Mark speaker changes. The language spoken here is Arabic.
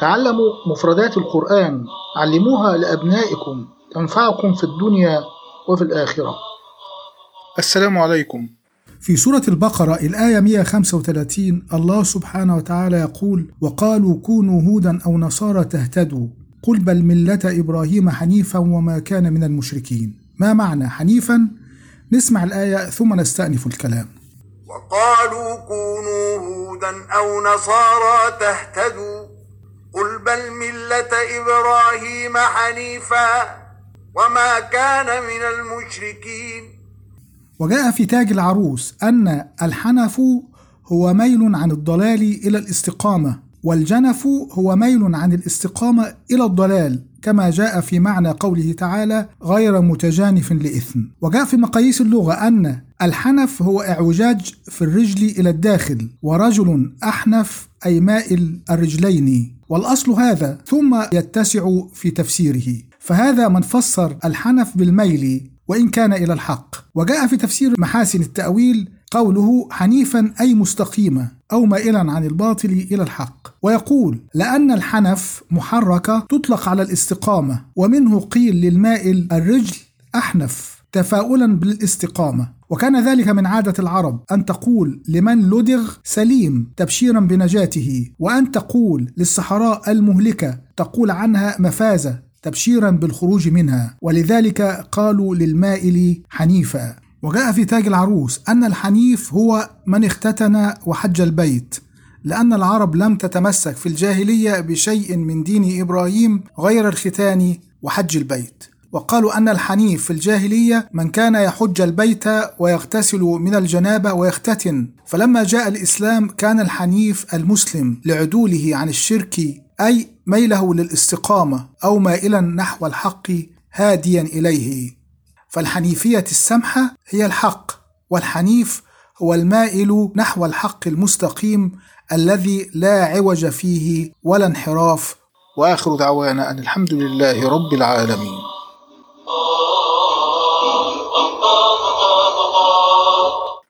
Speaker 1: تعلموا مفردات القرآن علموها لأبنائكم تنفعكم في الدنيا وفي الآخرة. السلام عليكم.
Speaker 2: في سورة البقرة الآية 135 الله سبحانه وتعالى يقول وقالوا كونوا هودا أو نصارى تهتدوا قل بل ملة إبراهيم حنيفا وما كان من المشركين. ما معنى حنيفا؟ نسمع الآية ثم نستأنف الكلام.
Speaker 3: وقالوا كونوا هودا أو نصارى تهتدوا قل بل ملة إبراهيم حنيفا وما كان من المشركين.
Speaker 2: وجاء في تاج العروس أن الحنف هو ميل عن الضلال إلى الاستقامة والجنف هو ميل عن الاستقامة إلى الضلال. كما جاء في معنى قوله تعالى غير متجانف لإثم. وجاء في مقاييس اللغة أن الحنف هو إعوجاج في الرجل إلى الداخل ورجل أحنف أي مائل الرجلين. والأصل هذا ثم يتسع في تفسيره. فهذا من فسر الحنف بالميل وإن كان إلى الحق. وجاء في تفسير محاسن التأويل قوله حنيفا أي مستقيمة أو مائلا عن الباطل إلى الحق. ويقول لأن الحنف محركة تطلق على الاستقامة ومنه قيل للمائل الرجل أحنف. تفاؤلا بالاستقامة. وكان ذلك من عادة العرب أن تقول لمن لدغ سليم تبشيرا بنجاته وأن تقول للصحراء المهلكة تقول عنها مفازة. تبشيرا بالخروج منها. ولذلك قالوا للمائل حنيفا. وجاء في تاج العروس أن الحنيف هو من اختتن وحج البيت لأن العرب لم تتمسك في الجاهلية بشيء من دين إبراهيم غير الختان وحج البيت. وقالوا أن الحنيف في الجاهلية من كان يحج البيت ويغتسل من الجنابة ويختتن. فلما جاء الإسلام كان الحنيف المسلم لعدوله عن الشرك أي ميله للاستقامة أو مائلا نحو الحق هاديا إليه. فالحنيفية السمحة هي الحق والحنيف هو المائل نحو الحق المستقيم الذي لا عوج فيه ولا انحراف.
Speaker 1: وآخر دعوانا أن الحمد لله رب العالمين.